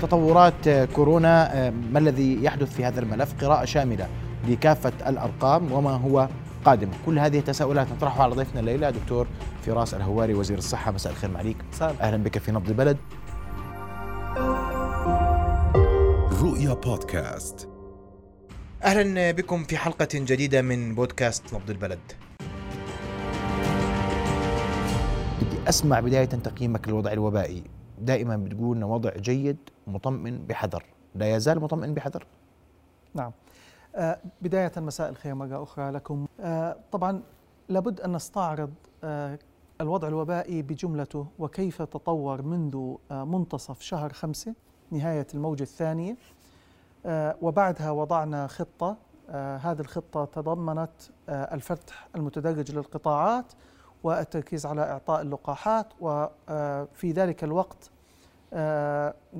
تطورات كورونا ما الذي يحدث في هذا الملف؟ قراءة شاملة لكافة الأرقام وما هو قادم. كل هذه التساؤلات نطرحها على ضيفنا الليلة دكتور فراس الهواري وزير الصحة. مساء الخير معليك أهلا بك في نبض البلد. رؤيا بودكاست. أهلا بكم في حلقة جديدة من بودكاست نبض البلد. بدي أسمع بداية تقييمك للوضع الوبائي، دائما بتقول إنه وضع جيد مطمئن بحذر، لا يزال مطمئن بحذر؟ نعم. آه بداية مساء الخير مرة أخرى لكم. آه طبعا لابد أن نستعرض آه الوضع الوبائي بجملته وكيف تطور منذ منتصف شهر خمسة نهاية الموجة الثانية وبعدها وضعنا خطة هذه الخطة تضمنت الفتح المتدرج للقطاعات والتركيز على إعطاء اللقاحات وفي ذلك الوقت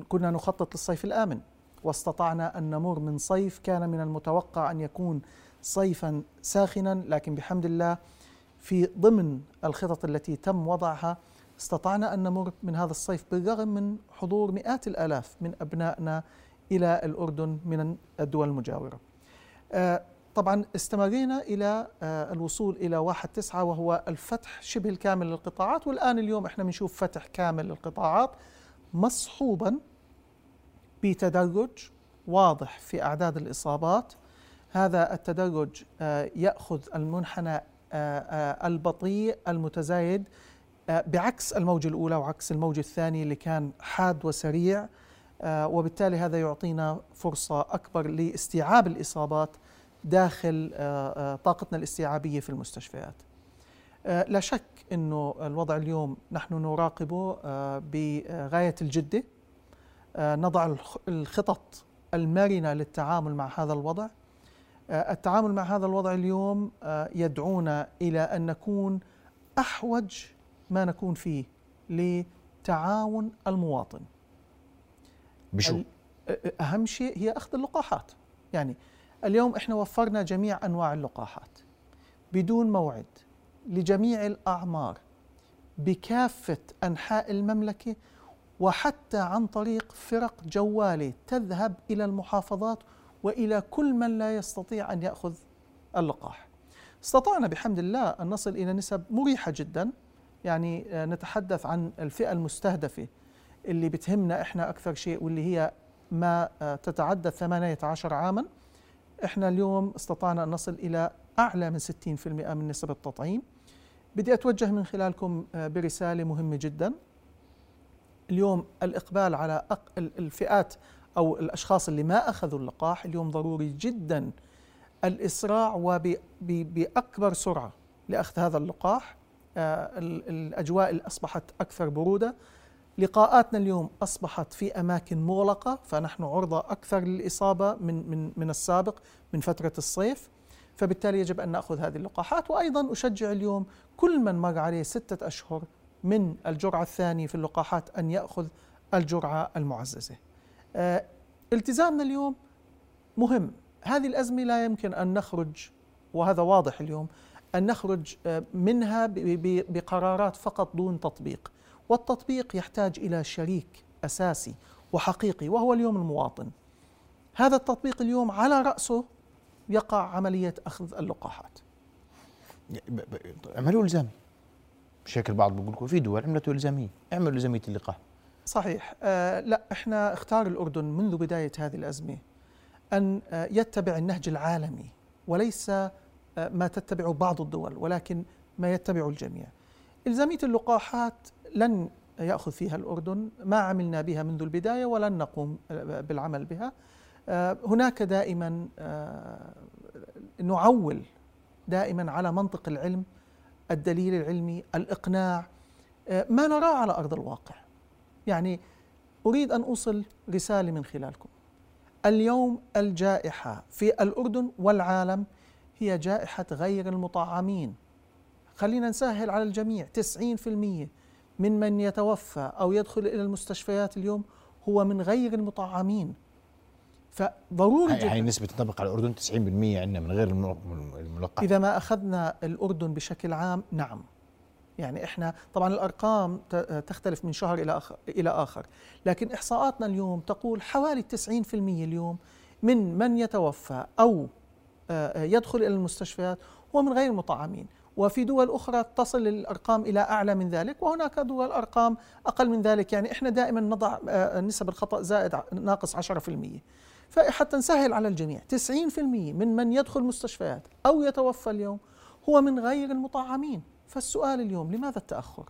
كنا نخطط للصيف الآمن واستطعنا أن نمر من صيف كان من المتوقع أن يكون صيفا ساخنا لكن بحمد الله في ضمن الخطط التي تم وضعها استطعنا أن نمر من هذا الصيف بالرغم من حضور مئات الآلاف من أبنائنا إلى الأردن من الدول المجاورة. آه، طبعا استمرينا إلى آه، الوصول إلى واحد تسعة وهو الفتح شبه الكامل للقطاعات. والآن اليوم إحنا بنشوف فتح كامل للقطاعات مصحوبا بتدرج واضح في أعداد الإصابات. هذا التدرج آه، يأخذ المنحنى البطيء المتزايد بعكس الموجة الأولى وعكس الموجة الثانية اللي كان حاد وسريع آه، وبالتالي هذا يعطينا فرصة أكبر لاستيعاب الإصابات. داخل آه، آه، طاقتنا الاستيعابية في المستشفيات. لا شك أنه الوضع اليوم نحن نراقبه بغاية الجدة. نضع الخطط المرنة للتعامل مع هذا الوضع. التعامل مع هذا الوضع اليوم يدعونا إلى أن نكون أحوج ما نكون فيه لتعاون المواطن. بشو؟ أهم شيء هي أخذ اللقاحات. يعني اليوم إحنا وفرنا جميع أنواع اللقاحات بدون موعد لجميع الأعمار بكافة أنحاء المملكة وحتى عن طريق فرق جواله تذهب إلى المحافظات وإلى كل من لا يستطيع أن يأخذ اللقاح. استطعنا بحمد الله أن نصل إلى نسب مريحة جدا يعني نتحدث عن الفئة المستهدفة اللي بتهمنا إحنا أكثر شيء واللي هي ما تتعدى 18 عاما إحنا اليوم استطعنا أن نصل إلى أعلى من 60% من نسب التطعيم. بدي أتوجه من خلالكم آه، برسالة مهمة جدا. اليوم الإقبال على الفئات أو الأشخاص اللي ما أخذوا اللقاح اليوم ضروري جدا. الإسراع وباكبر سرعة لأخذ هذا اللقاح. آه، الأجواء أصبحت أكثر برودة. لقاءاتنا اليوم أصبحت في أماكن مغلقة فنحن عرضة أكثر للإصابة من من من السابق من فترة الصيف فبالتالي يجب أن نأخذ هذه اللقاحات وأيضا أشجع اليوم كل من مر عليه ستة أشهر من الجرعة الثانية في اللقاحات أن يأخذ الجرعة المعززة. آه التزامنا اليوم مهم، هذه الأزمة لا يمكن أن نخرج وهذا واضح اليوم أن نخرج آه، منها بقرارات فقط دون تطبيق. والتطبيق يحتاج إلى شريك أساسي وحقيقي وهو اليوم المواطن. هذا التطبيق اليوم على رأسه يقع عملية أخذ اللقاحات. عملوا إلزامي. بشكل بعض بقول لكم في دول عملته إلزامية، اعملوا إلزامية اللقاح. صحيح، آه لا إحنا اختار الأردن منذ بداية هذه الأزمة أن آه يتبع النهج العالمي وليس آه ما تتبعه بعض الدول ولكن ما يتبعه الجميع. إلزامية اللقاحات لن يأخذ فيها الأردن ما عملنا بها منذ البداية ولن نقوم بالعمل بها. آه، هناك دائما آه، نعول دائما على منطق العلم الدليل العلمي الإقناع. آه، ما نراه على أرض الواقع. يعني أريد أن أوصل رسالة من خلالكم. اليوم الجائحة في الأردن والعالم هي جائحة غير المطعمين. خلينا نسهل على الجميع 90% من من يتوفى أو يدخل إلى المستشفيات اليوم هو من غير المطعمين. فضروري هاي, هاي نسبة تنطبق على الأردن 90% عندنا من غير الملقح إذا ما أخذنا الأردن بشكل عام نعم. يعني إحنا طبعا الأرقام تختلف من شهر إلى اخر إلى آخر. لكن إحصاءاتنا اليوم تقول حوالي 90% اليوم من من يتوفى أو آه، يدخل إلى المستشفيات هو من غير المطعمين. وفي دول أخرى تصل الأرقام إلى أعلى من ذلك وهناك دول أرقام أقل من ذلك. يعني إحنا دائما نضع آه، نسب الخطأ زائد ناقص 10% فحتى نسهل على الجميع. 90% من من يدخل مستشفيات أو يتوفى اليوم هو من غير المطعمين. فالسؤال اليوم لماذا التأخر؟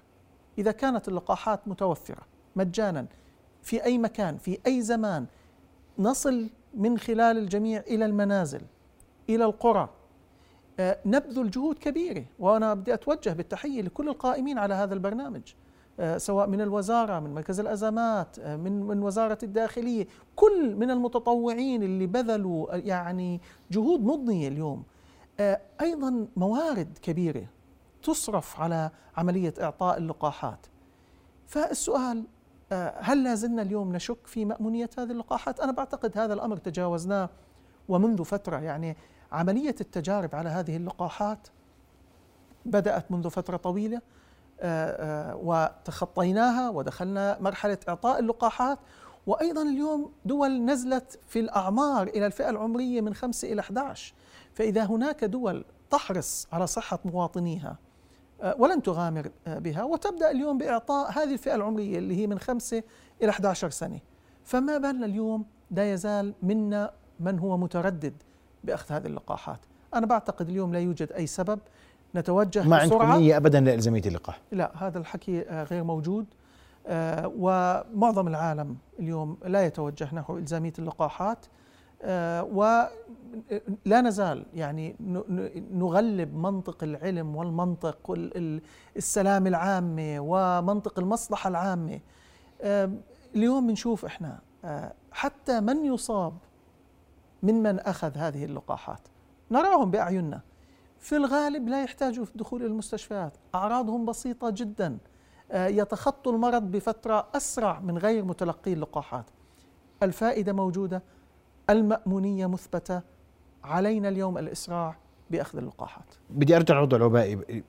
إذا كانت اللقاحات متوفرة مجانا في أي مكان في أي زمان نصل من خلال الجميع إلى المنازل إلى القرى نبذل جهود كبيرة وأنا بدي أتوجه بالتحية لكل القائمين على هذا البرنامج آه، سواء من الوزارة من مركز الأزمات آه، من من وزارة الداخلية كل من المتطوعين اللي بذلوا آه، يعني جهود مضنية اليوم آه، أيضا موارد كبيرة تصرف على عملية إعطاء اللقاحات فالسؤال آه، هل لا زلنا اليوم نشك في مأمونية هذه اللقاحات؟ أنا بعتقد هذا الأمر تجاوزناه ومنذ فترة يعني عملية التجارب على هذه اللقاحات بدأت منذ فترة طويلة آه، آه، وتخطيناها ودخلنا مرحلة إعطاء اللقاحات. وأيضا اليوم دول نزلت في الأعمار إلى الفئة العمرية من 5 إلى 11 فإذا هناك دول تحرص على صحة مواطنيها آه، ولن تغامر بها. وتبدأ اليوم بإعطاء هذه الفئة العمرية اللي هي من 5 إلى 11 سنة. فما بالنا اليوم؟ لا يزال منا من هو متردد بأخذ هذه اللقاحات. أنا بعتقد اليوم لا يوجد أي سبب نتوجه ما عندكم بسرعة. نية ابدا لإلزامية اللقاح؟ لا هذا الحكي غير موجود. آه، ومعظم العالم اليوم لا يتوجه نحو إلزامية اللقاحات. آه، ولا نزال يعني نغلب منطق العلم والمنطق والسلام العامة ومنطق المصلحة العامة. آه، اليوم بنشوف إحنا حتى من يصاب ممن أخذ هذه اللقاحات. نراهم بأعيننا. في الغالب لا يحتاجوا في الدخول إلى المستشفيات. أعراضهم بسيطة جدا. آه، يتخطوا المرض بفترة أسرع من غير متلقي اللقاحات. الفائدة موجودة. المأمونية مثبتة. علينا اليوم الإسراع بأخذ اللقاحات. بدي أرجع للوضع الوبائي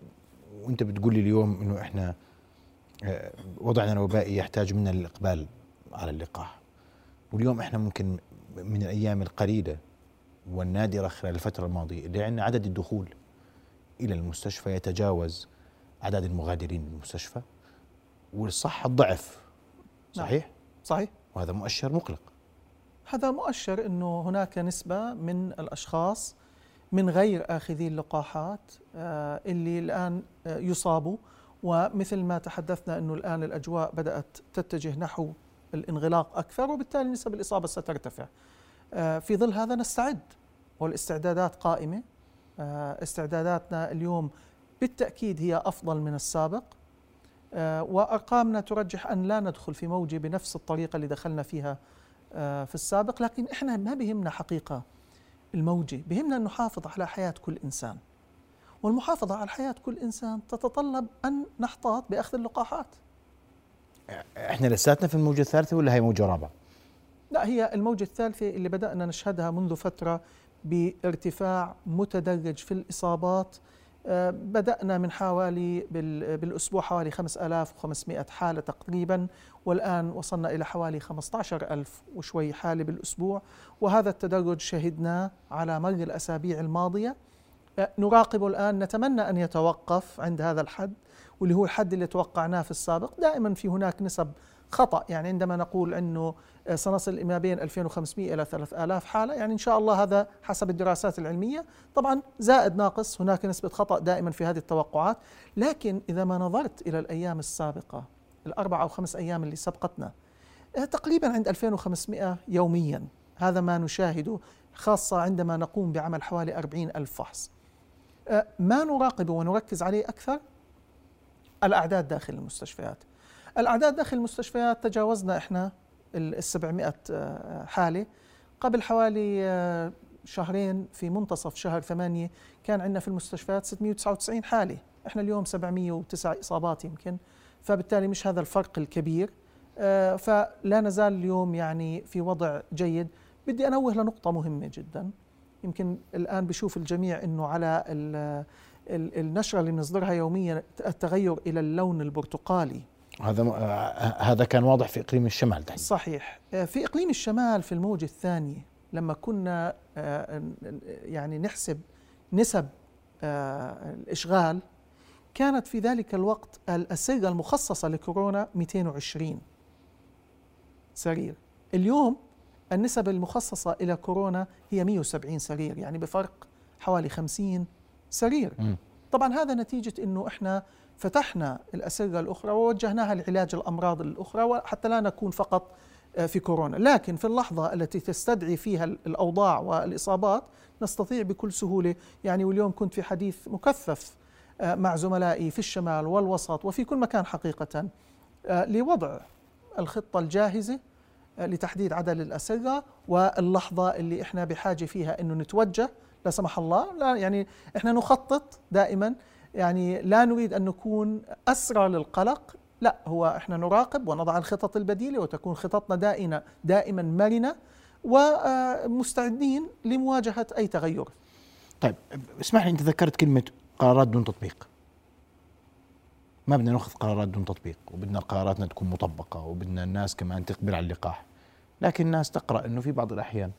وأنت بتقول لي اليوم إنه إحنا آه، وضعنا الوبائي يحتاج منا الاقبال على اللقاح. واليوم إحنا ممكن من الأيام القليلة والنادرة خلال الفترة الماضية اللي عندنا عدد الدخول إلى المستشفى يتجاوز عدد المغادرين للمستشفى والصحه ضعف نعم. صحيح صحيح؟ وهذا مؤشر مقلق هذا مؤشر أنه هناك نسبة من الأشخاص من غير آخذي اللقاحات آه، اللي الآن آه، يصابوا ومثل ما تحدثنا أنه الآن الأجواء بدأت تتجه نحو الانغلاق أكثر وبالتالي نسب الإصابة سترتفع. آه، في ظل هذا نستعد والاستعدادات قائمة. آه، استعداداتنا اليوم بالتأكيد هي أفضل من السابق. آه، وأرقامنا ترجح أن لا ندخل في موجة بنفس الطريقة اللي دخلنا فيها في السابق. لكن إحنا ما بهمنا حقيقة الموجة بهمنا أن نحافظ على حياة كل إنسان. والمحافظة على حياة كل إنسان تتطلب أن نحتاط بأخذ اللقاحات. إحنا لساتنا في الموجة الثالثة ولا هي موجة رابعة؟ لا هي الموجة الثالثة اللي بدأنا نشهدها منذ فترة بارتفاع متدرج في الإصابات. آه، بدأنا من حوالي بال- بالأسبوع حوالي 5500 حالة تقريبا والآن وصلنا إلى حوالي 15000 وشوي حالة بالأسبوع. وهذا التدرج شهدناه على مر الأسابيع الماضية. نراقبه الآن نتمنى أن يتوقف عند هذا الحد واللي هو الحد اللي توقعناه في السابق. دائما في هناك نسب خطأ يعني عندما نقول أنه آه، سنصل ما بين 2500 إلى 3000 حالة يعني إن شاء الله هذا حسب الدراسات العلمية. طبعا زائد ناقص هناك نسبة خطأ دائما في هذه التوقعات. لكن إذا ما نظرت إلى الأيام السابقة الأربع أو خمس أيام اللي سبقتنا آه، تقريبا عند 2500 يوميا هذا ما نشاهده خاصة عندما نقوم بعمل حوالي 40 ألف فحص. ما نراقبه ونركز عليه أكثر الأعداد داخل المستشفيات. الأعداد داخل المستشفيات تجاوزنا إحنا ال 700 آه، حالة. قبل حوالي آه، شهرين في منتصف شهر ثمانية كان عندنا في المستشفيات 699 حالة. إحنا اليوم 709 إصابات يمكن. فبالتالي مش هذا الفرق الكبير. فلا نزال اليوم يعني في وضع جيد. بدي أنوه لنقطة مهمة جدا. يمكن الآن بشوف الجميع أنه على ال- ال- النشرة اللي بنصدرها يوميا التغير إلى اللون البرتقالي. هذا آه، هذا كان واضح في إقليم الشمال تحديدا صحيح. آه، في إقليم الشمال في الموجة الثانية لما كنا آه، يعني نحسب نسب الإشغال كانت في ذلك الوقت السرقة المخصصة لكورونا 220 سرير. اليوم النسب المخصصة إلى كورونا هي 170 سرير يعني بفرق حوالي 50 سرير مم. طبعا هذا نتيجة أنه إحنا فتحنا الأسرة الأخرى ووجهناها لعلاج الأمراض الأخرى وحتى لا نكون فقط آه، في كورونا لكن في اللحظة التي تستدعي فيها الأوضاع والإصابات نستطيع بكل سهولة يعني واليوم كنت في حديث مكثف آه، مع زملائي في الشمال والوسط وفي كل مكان حقيقة آه، لوضع الخطة الجاهزة لتحديد عدد الأسرة واللحظة اللي إحنا بحاجة فيها إنه نتوجه لا سمح الله لا يعني إحنا نخطط دائما يعني لا نريد أن نكون أسرى للقلق لا هو إحنا نراقب ونضع الخطط البديلة وتكون خططنا دائما دائما مرنة ومستعدين لمواجهة أي تغير. طيب اسمح لي أنت ذكرت كلمة قرارات دون تطبيق. ما بدنا ناخذ قرارات دون تطبيق وبدنا قراراتنا تكون مطبقة وبدنا الناس كمان تقبل على اللقاح لكن الناس تقرأ إنه في بعض الأحيان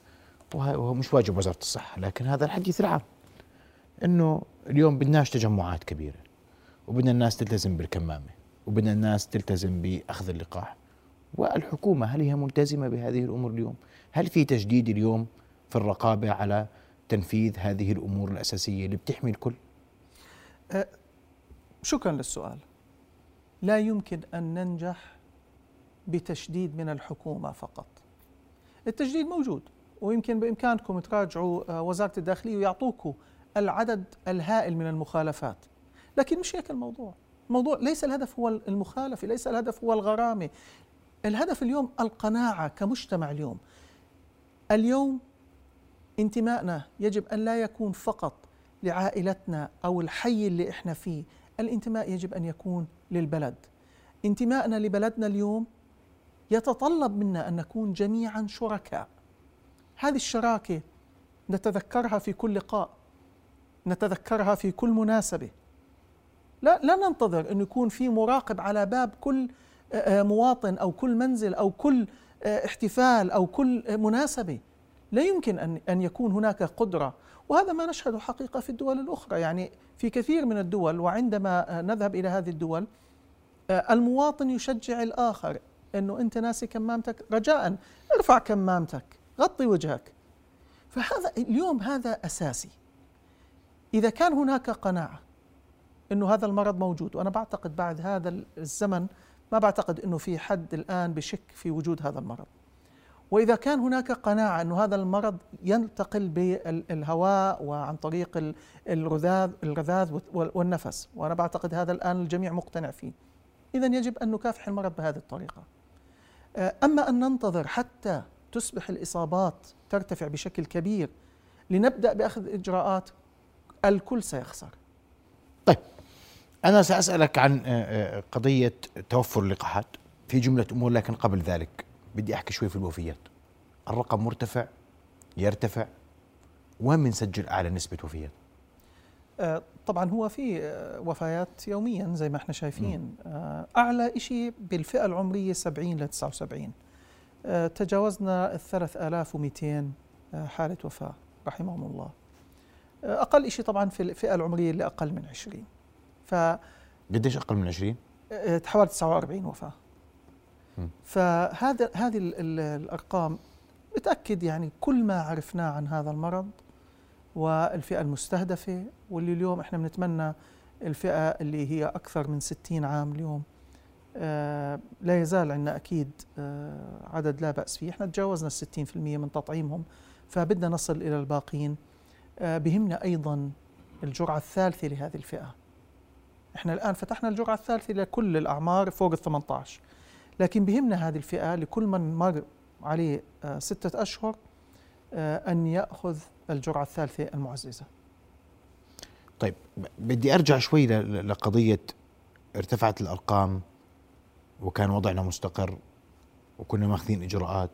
وه- وهو مش واجب وزارة الصحة لكن هذا الحديث العام إنه اليوم بدناش تجمعات كبيرة وبدنا الناس تلتزم بالكمامة وبدنا الناس تلتزم بأخذ اللقاح والحكومة هل هي ملتزمة بهذه الأمور اليوم؟ هل في تجديد اليوم في الرقابة على تنفيذ هذه الأمور الأساسية اللي بتحمي الكل؟ شكرا للسؤال لا يمكن أن ننجح بتشديد من الحكومة فقط. التجديد موجود ويمكن بإمكانكم تراجعوا آه، وزارة الداخلية ويعطوكم العدد الهائل من المخالفات. لكن مش هيك الموضوع. الموضوع ليس الهدف هو المخالفة ليس الهدف هو الغرامة. الهدف اليوم القناعة كمجتمع اليوم. اليوم انتمائنا يجب أن لا يكون فقط لعائلتنا أو الحي اللي إحنا فيه. الانتماء يجب أن يكون للبلد. انتمائنا لبلدنا اليوم يتطلب منا أن نكون جميعا شركاء. هذه الشراكة نتذكرها في كل لقاء نتذكرها في كل مناسبة. لا لا ننتظر انه يكون في مراقب على باب كل آه، آه، مواطن أو كل منزل أو كل آه، احتفال أو كل مناسبة. لا يمكن ان أن يكون هناك قدرة. وهذا ما نشهده حقيقة في الدول الأخرى. يعني في كثير من الدول وعندما نذهب إلى هذه الدول آه، المواطن يشجع الآخر إنه أنت ناسي كمامتك. رجاء ارفع كمامتك غطي وجهك. فهذا اليوم هذا أساسي. إذا كان هناك قناعة إنه هذا المرض موجود وأنا بعتقد بعد هذا الزمن ما بعتقد إنه في حد الآن بشك في وجود هذا المرض. وإذا كان هناك قناعة انه هذا المرض ينتقل بالهواء وعن طريق ال- الرذاذ الرذاذ وال- والنفس وأنا بعتقد هذا الآن الجميع مقتنع فيه. اذا يجب أن نكافح المرض بهذه الطريقة. آه، أما أن ننتظر حتى تصبح الإصابات ترتفع بشكل كبير لنبدأ بأخذ إجراءات الكل سيخسر. طيب أنا سأسألك عن آه، آه، قضية توفر اللقاحات في جملة أمور لكن قبل ذلك. بدي أحكي شوي في الوفيات. الرقم مرتفع يرتفع وين بنسجل أعلى نسبة وفيات؟ آه، طبعا هو في آه، وفيات يوميا زي ما إحنا شايفين. آه، أعلى شيء بالفئة العمرية 70 ل 79 آه، تجاوزنا ال 3200 آه، حالة وفاة رحمهم الله. أقل شيء طبعا في الفئة العمرية اللي أقل من 20 ف قديش أقل من 20 آه، حوالي 49 وفاة. فهذا هذه ال- ال- الأرقام بتأكد يعني كل ما عرفناه عن هذا المرض والفئة المستهدفة واللي اليوم إحنا بنتمنى الفئة اللي هي أكثر من 60 عام اليوم آه، لا يزال عندنا أكيد آه، عدد لا بأس فيه. إحنا تجاوزنا ال 60% من تطعيمهم فبدنا نصل إلى الباقين. آه، بهمنا أيضا الجرعة الثالثة لهذه الفئة. إحنا الآن فتحنا الجرعة الثالثة لكل الأعمار فوق ال 18 لكن بهمنا هذه الفئة لكل من مر عليه آه، ستة أشهر آه، أن يأخذ الجرعة الثالثة المعززة. طيب بدي أرجع شوي لقضية ارتفعت الأرقام وكان وضعنا مستقر وكنا ماخذين إجراءات.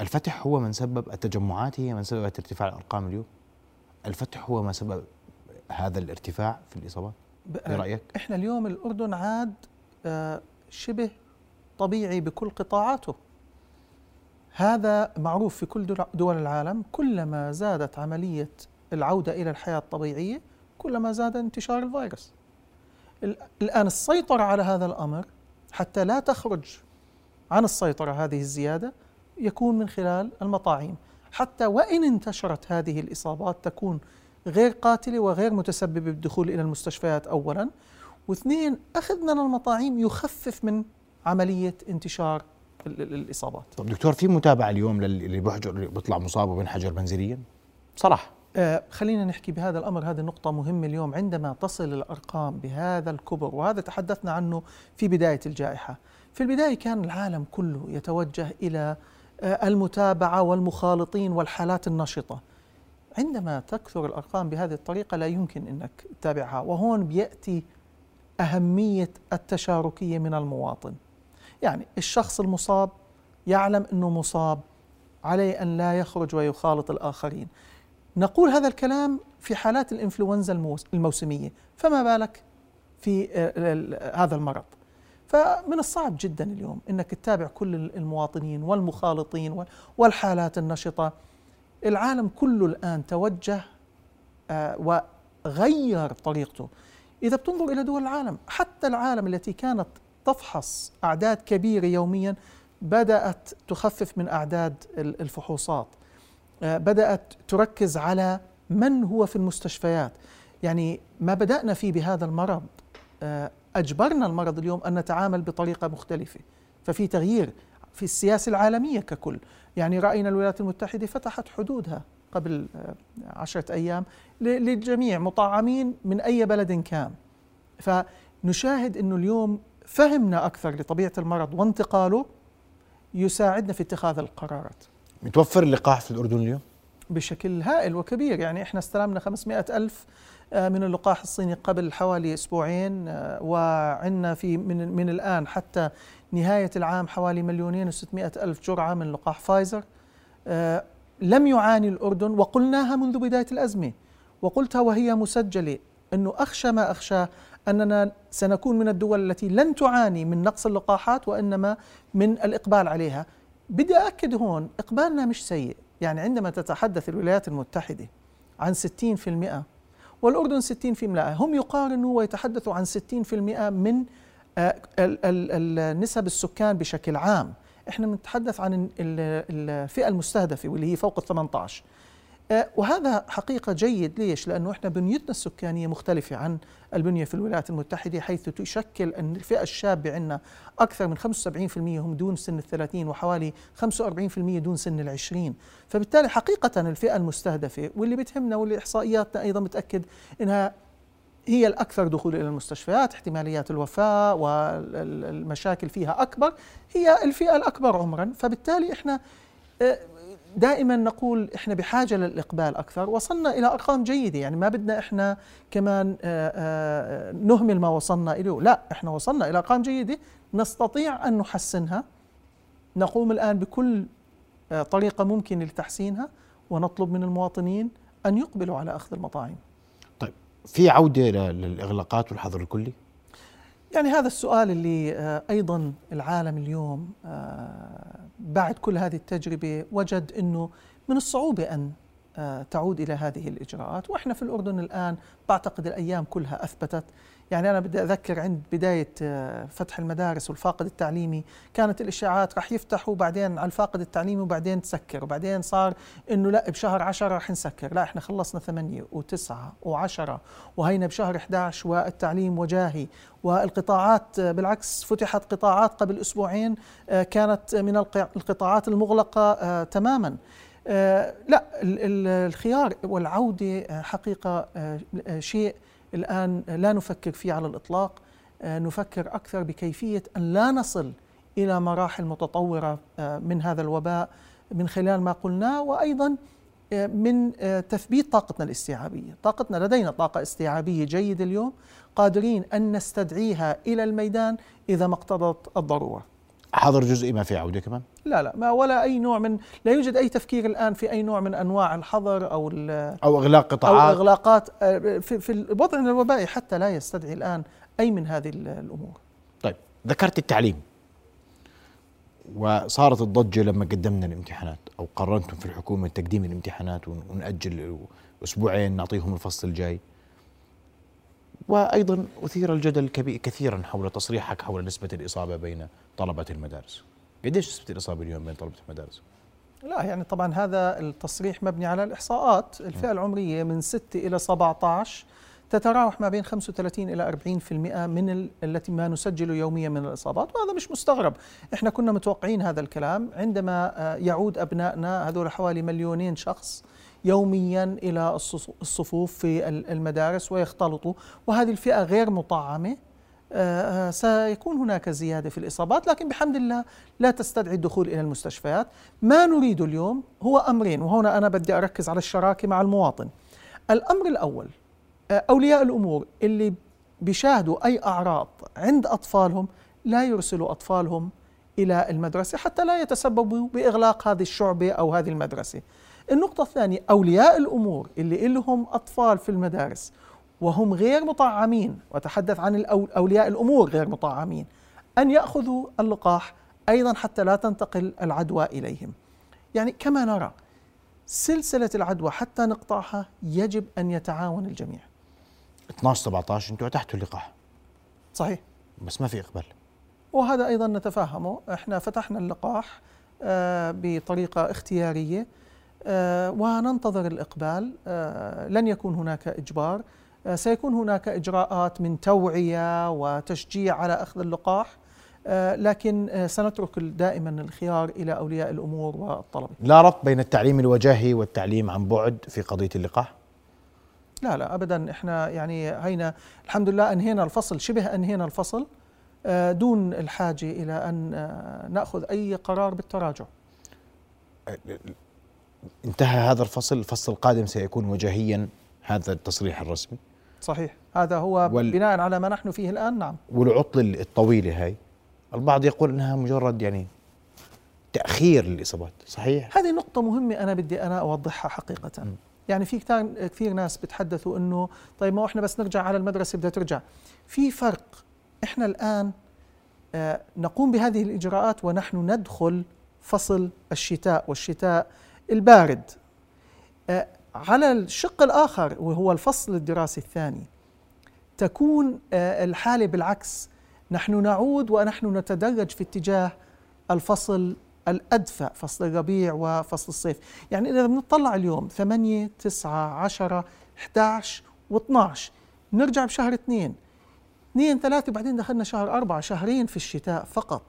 الفتح هو من سبب التجمعات هي من سببت ارتفاع الأرقام اليوم؟ الفتح هو ما سبب هذا الارتفاع في الإصابات؟ برأيك؟ إحنا اليوم الأردن عاد آه، شبه طبيعي بكل قطاعاته. هذا معروف في كل دول العالم. كلما زادت عملية العودة إلى الحياة الطبيعية كلما زاد انتشار الفيروس. الآن السيطرة على هذا الأمر حتى لا تخرج عن السيطرة هذه الزيادة يكون من خلال المطاعيم حتى وإن انتشرت هذه الإصابات تكون غير قاتلة وغير متسببة بالدخول إلى المستشفيات اولا. واثنين اخذ من المطاعيم يخفف من عملية انتشار الإصابات. طب دكتور في متابعة اليوم للي بيحجر بيطلع مصاب وبينحجر منزليا؟ صراحة آه خلينا نحكي بهذا الأمر هذه نقطة مهمة اليوم عندما تصل الأرقام بهذا الكبر وهذا تحدثنا عنه في بداية الجائحة. في البداية كان العالم كله يتوجه إلى آه المتابعة والمخالطين والحالات النشطة. عندما تكثر الأرقام بهذه الطريقة لا يمكن إنك تتابعها وهون بيأتي أهمية التشاركية من المواطن. يعني الشخص المصاب يعلم إنه مصاب عليه أن لا يخرج ويخالط الآخرين. نقول هذا الكلام في حالات الإنفلونزا الموسمية. فما بالك في هذا المرض؟ فمن الصعب جدا اليوم إنك تتابع كل المواطنين والمخالطين والحالات النشطة. العالم كله الآن توجه آه، وغير طريقته. إذا بتنظر إلى دول العالم حتى العالم التي كانت تفحص أعداد كبيرة يوميا بدأت تخفف من أعداد الفحوصات. آه، بدأت تركز على من هو في المستشفيات. يعني ما بدأنا فيه بهذا المرض آه، أجبرنا المرض اليوم أن نتعامل بطريقة مختلفة. ففي تغيير في السياسة العالمية ككل. يعني رأينا الولايات المتحدة فتحت حدودها قبل آه، عشرة أيام للجميع مطعمين من أي بلد كان. فنشاهد أنه اليوم فهمنا أكثر لطبيعة المرض وانتقاله يساعدنا في اتخاذ القرارات. متوفر اللقاح في الأردن اليوم؟ بشكل هائل وكبير يعني إحنا استلمنا 500 ألف آه، من اللقاح الصيني قبل حوالي أسبوعين آه، وعندنا في من, من الآن حتى نهاية العام حوالي مليونين و600 ألف جرعة من لقاح فايزر. آه، لم يعاني الأردن وقلناها منذ بداية الأزمة. وقلتها وهي مسجلة أنه أخشى ما أخشاه أننا سنكون من الدول التي لن تعاني من نقص اللقاحات وإنما من الإقبال عليها. بدي اكد هون إقبالنا مش سيء، يعني عندما تتحدث الولايات المتحدة عن 60% والأردن 60% هم يقارنوا ويتحدثوا عن 60% من آه، نسب السكان بشكل عام إحنا بنتحدث عن الفئة المستهدفة واللي هي فوق ال 18 آه، وهذا حقيقة جيد ليش؟ لأنه إحنا بنيتنا السكانية مختلفة عن البنية في الولايات المتحدة حيث تشكل الفئة الشابة عندنا أكثر من 75% هم دون سن الثلاثين وحوالي 45% دون سن العشرين. فبالتالي حقيقة الفئة المستهدفة واللي بتهمنا واللي إحصائياتنا أيضا بتأكد أنها هي الأكثر دخول إلى المستشفيات احتماليات الوفاة والمشاكل فيها أكبر هي الفئة الأكبر عمرا. فبالتالي إحنا آه، دائما نقول إحنا بحاجة للإقبال أكثر. وصلنا إلى أرقام جيدة. يعني ما بدنا إحنا كمان آه، آه، نهمل ما وصلنا إليه. لا إحنا وصلنا إلى أرقام جيدة. نستطيع أن نحسنها. نقوم الآن بكل آه، طريقة ممكنه لتحسينها. ونطلب من المواطنين أن يقبلوا على أخذ المطاعم. طيب في عودة للإغلاقات والحظر الكلي؟ يعني هذا السؤال اللي آه، أيضا العالم اليوم آه، بعد كل هذه التجربة وجد إنه من الصعوبة أن آه، تعود إلى هذه الإجراءات. وإحنا في الأردن الآن بعتقد الأيام كلها أثبتت يعني أنا بدي أذكر عند بداية آه، فتح المدارس والفاقد التعليمي كانت الإشاعات رح يفتحوا بعدين على الفاقد التعليمي وبعدين تسكر وبعدين صار إنه لا بشهر عشرة رح نسكر لا إحنا خلصنا ثمانية وتسعة وعشرة وهينا بشهر 11 والتعليم وجاهي والقطاعات آه، بالعكس فتحت قطاعات قبل أسبوعين آه، كانت من القطاعات المغلقة تماما. لا الخيار والعودة حقيقة شيء الآن لا نفكر فيه على الإطلاق آه، نفكر أكثر بكيفية أن لا نصل إلى مراحل متطورة آه، من هذا الوباء من خلال ما قلناه وأيضا آه، من تثبيت طاقتنا الاستيعابية. طاقتنا لدينا طاقة استيعابية جيدة اليوم قادرين أن نستدعيها إلى الميدان إذا ما اقتضت الضرورة. حظر جزئي ما في عودة كمان؟ لا لا ما ولا أي نوع من لا يوجد أي تفكير الآن في أي نوع من أنواع الحظر أو أو إغلاق أو قطاعات؟ إغلاقات آه، في, في الوضع الوبائي حتى لا يستدعي الآن أي من هذه ال- الأمور. طيب ذكرت التعليم. وصارت الضجة لما قدمنا الامتحانات أو قررتم في الحكومة تقديم الامتحانات ون- ونأجل أسبوعين نعطيهم الفصل الجاي. وأيضا أثير الجدل كثيرا حول تصريحك حول نسبة الإصابة بين طلبة المدارس. قديش نسبة الإصابة اليوم بين طلبة المدارس؟ لا يعني طبعا هذا التصريح مبني على الإحصاءات. الفئة العمرية من 6 إلى 17 تتراوح ما بين 35 إلى 40% من ال- التي ما نسجله يوميا من الإصابات وهذا مش مستغرب. إحنا كنا متوقعين هذا الكلام عندما آه، يعود أبنائنا هذول حوالي مليونين شخص. يوميا إلى الصفوف في ال- المدارس ويختلطوا وهذه الفئة غير مطعمة. آه، آه، سيكون هناك زيادة في الإصابات لكن بحمد الله لا تستدعي الدخول إلى المستشفيات. ما نريد اليوم هو أمرين وهنا أنا بدي أركز على الشراكة مع المواطن. الأمر الأول آه، أولياء الأمور اللي بيشاهدوا أي أعراض عند أطفالهم لا يرسلوا أطفالهم إلى المدرسة حتى لا يتسببوا بإغلاق هذه الشعبة أو هذه المدرسة. النقطة الثانية أولياء الأمور اللي لهم أطفال في المدارس وهم غير مطعمين وتحدث عن أولياء الأمور غير مطعمين أن يأخذوا اللقاح أيضا حتى لا تنتقل العدوى إليهم. يعني كما نرى سلسلة العدوى حتى نقطعها يجب أن يتعاون الجميع. 12 17 أنتم أتحتوا اللقاح. صحيح. بس ما في إقبال. وهذا أيضا نتفهمه إحنا فتحنا اللقاح آه، بطريقة اختيارية. آه، وننتظر الإقبال. آه، لن يكون هناك إجبار. آه، سيكون هناك إجراءات من توعية وتشجيع على أخذ اللقاح. آه، لكن آه، سنترك دائما الخيار إلى أولياء الأمور والطلبة. لا ربط بين التعليم الوجاهي والتعليم عن بعد في قضية اللقاح؟ لا لا ابدا. إحنا يعني هينا الحمد لله أنهينا الفصل شبه أنهينا الفصل آه، دون الحاجة إلى أن آه، نأخذ أي قرار بالتراجع. انتهى هذا الفصل الفصل القادم سيكون وجاهيا هذا التصريح الرسمي. صحيح. هذا هو وال- بناء على ما نحن فيه الآن نعم. والعطل الطويلة هاي البعض يقول إنها مجرد يعني تأخير للإصابات صحيح؟ هذه نقطة مهمة أنا بدي أنا أوضحها حقيقة. م. يعني في كثير ناس بتحدثوا إنه طيب ما إحنا بس نرجع على المدرسة بدها ترجع. في فرق. إحنا الآن آه، نقوم بهذه الإجراءات ونحن ندخل فصل الشتاء والشتاء البارد. آه، على الشق الآخر وهو الفصل الدراسي الثاني تكون آه، الحالة بالعكس. نحن نعود ونحن نتدرج في اتجاه الفصل الأدفأ فصل الربيع وفصل الصيف. يعني إذا بنطلع اليوم 8 9 10 11 و12 نرجع بشهر 2 2 3 بعدين دخلنا شهر 4 شهرين في الشتاء فقط.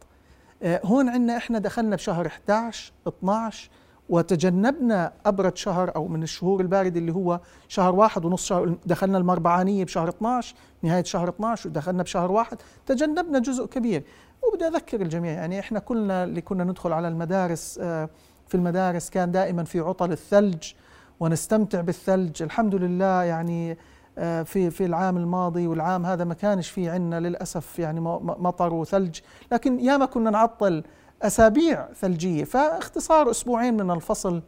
آه، هون عندنا إحنا دخلنا بشهر 11 12 وتجنبنا أبرد شهر أو من الشهور الباردة اللي هو شهر واحد ونص شهر دخلنا المربعانية بشهر 12 نهاية شهر 12 ودخلنا بشهر واحد تجنبنا جزء كبير. وبدي أذكر الجميع يعني إحنا كلنا اللي كنا ندخل على المدارس آه، في المدارس كان دائما في عطل الثلج ونستمتع بالثلج. الحمد لله يعني آه، في في العام الماضي والعام هذا ما كانش في عندنا للأسف يعني مطر وثلج لكن ياما كنا نعطل أسابيع ثلجية. فاختصار أسبوعين من الفصل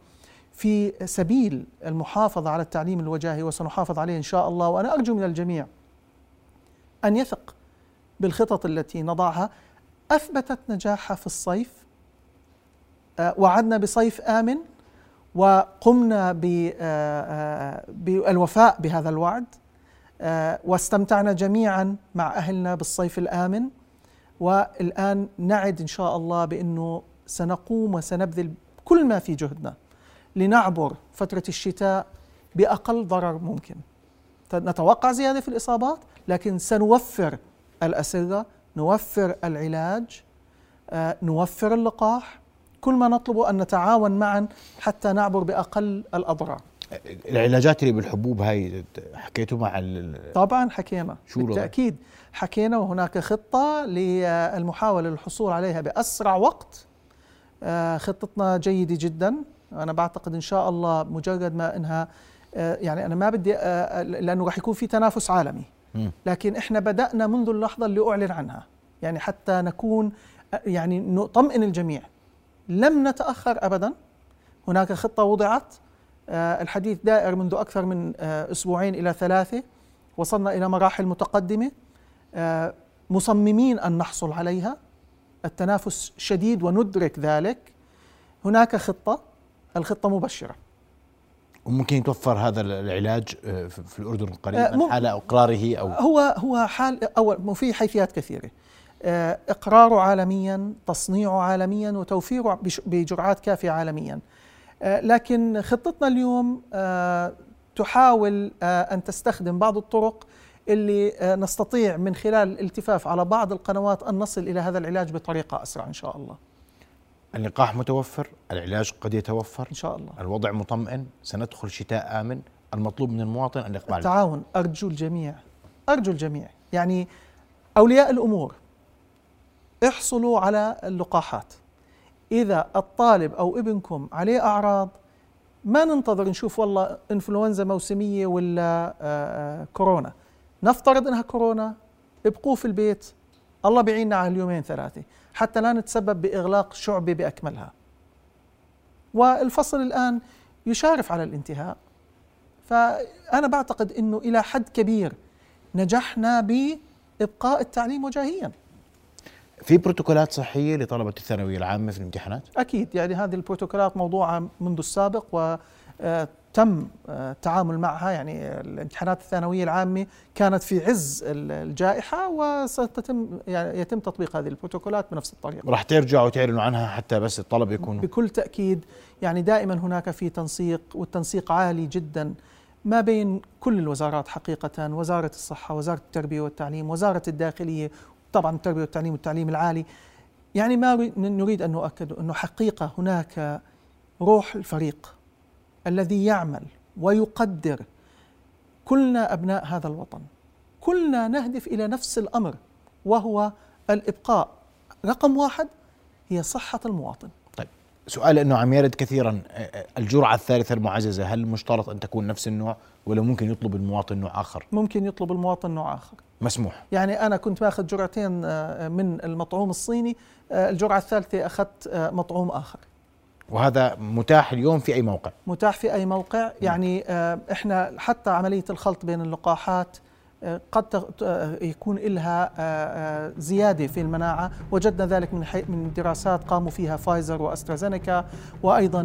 في سبيل المحافظة على التعليم الوجاهي وسنحافظ عليه إن شاء الله. وأنا أرجو من الجميع أن يثق بالخطط التي نضعها. أثبتت نجاحها في الصيف آه، وعدنا بصيف آمن وقمنا آه، آه، بالوفاء بهذا الوعد واستمتعنا جميعا مع أهلنا بالصيف الآمن. والآن نعد إن شاء الله بأنه سنقوم وسنبذل كل ما في جهدنا لنعبر فترة الشتاء بأقل ضرر ممكن. نتوقع زيادة في الإصابات لكن سنوفر الأسرة نوفر العلاج آه، نوفر اللقاح. كل ما نطلبه أن نتعاون معا حتى نعبر بأقل الأضرار. العلاجات اللي بالحبوب هاي حكيتوا مع ال- طبعا حكينا شو؟ بالتأكيد حكينا وهناك خطة للمحاولة للحصول عليها بأسرع وقت. آه، خطتنا جيدة جدا. أنا بعتقد إن شاء الله مجرد ما إنها آه، يعني أنا ما بدي آه، لأنه راح يكون في تنافس عالمي. لكن إحنا بدأنا منذ اللحظة اللي أعلن عنها. يعني حتى نكون يعني نطمئن الجميع. لم نتأخر ابدا. هناك خطة وضعت. الحديث دائر منذ أكثر من آه، أسبوعين إلى ثلاثة. وصلنا إلى مراحل متقدمة آه، مصممين أن نحصل عليها. التنافس شديد وندرك ذلك. هناك خطة الخطة مبشرة. وممكن يتوفر هذا العلاج آه، في آه، قريبا مم- حال إقراره أو؟ هو هو حال أول في حيثيات كثيرة. آه، إقراره عالميا تصنيعه عالميا وتوفيره بجرعات كافية عالميا. آه، لكن خطتنا اليوم آه، تحاول آه، أن تستخدم بعض الطرق اللي آه، نستطيع من خلال الالتفاف على بعض القنوات أن نصل إلى هذا العلاج بطريقة أسرع إن شاء الله. اللقاح متوفر العلاج قد يتوفر إن شاء الله. الوضع مطمئن سندخل شتاء آمن المطلوب من المواطن الإقبال التعاون أرجو الجميع أرجو الجميع. يعني أولياء الأمور احصلوا على اللقاحات. إذا الطالب أو ابنكم عليه أعراض ما ننتظر نشوف والله إنفلونزا موسمية ولا آه، آه، كورونا. نفترض إنها كورونا ابقوا في البيت. الله بيعيننا على اليومين ثلاثة. حتى لا نتسبب بإغلاق شعبه بأكملها. والفصل الآن يشارف على الانتهاء. فأنا بعتقد أنه إلى حد كبير نجحنا بإبقاء التعليم وجاهيا. في بروتوكولات صحية لطلبة الثانوية العامة في الامتحانات؟ أكيد يعني هذه البروتوكولات موضوعة منذ السابق وتم التعامل معها يعني الامتحانات الثانوية العامة كانت في عز ال- الجائحة وستتم يعني يتم تطبيق هذه البروتوكولات بنفس الطريقة. راح ترجعوا تعلنوا عنها حتى بس الطلبة يكونوا بكل تأكيد يعني دائما هناك في تنسيق والتنسيق عالي جدا ما بين كل الوزارات حقيقة وزارة الصحة وزارة التربية والتعليم وزارة الداخلية طبعا التربية والتعليم والتعليم العالي. يعني ما ري- نريد أن نؤكد أنه حقيقة هناك روح الفريق الذي يعمل ويقدر كلنا أبناء هذا الوطن. كلنا نهدف إلى نفس الأمر وهو الإبقاء. رقم واحد هي صحة المواطن. سؤال إنه عم يرد كثيرا آه، آه، الجرعة الثالثة المعززة هل مشترط أن تكون نفس النوع ولا ممكن يطلب المواطن نوع آخر؟ ممكن يطلب المواطن نوع آخر. مسموح. يعني أنا كنت ماخذ جرعتين آه، من المطعوم الصيني الجرعة الثالثة أخذت آه، مطعوم آخر. وهذا متاح اليوم في أي موقع؟ متاح في أي موقع. يعني إحنا حتى عملية الخلط بين اللقاحات قد آه، يكون لها آه، آه، زيادة في المناعة. وجدنا ذلك من حي- من دراسات قاموا فيها فايزر وأسترازينيكا وأيضا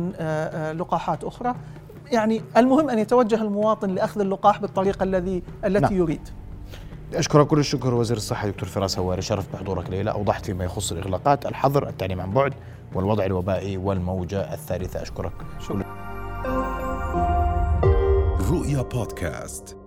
لقاحات أخرى. يعني المهم أن يتوجه المواطن لأخذ اللقاح بالطريقة الذي التي نعم. يريد. أشكرك كل الشكر وزير الصحة دكتور فراس هواري. شرف بحضورك ليلى. أوضحت فيما يخص الإغلاقات. الحظر التعليم عن بعد والوضع الوبائي والموجة الثالثة. أشكرك شكرا. رؤيا بودكاست.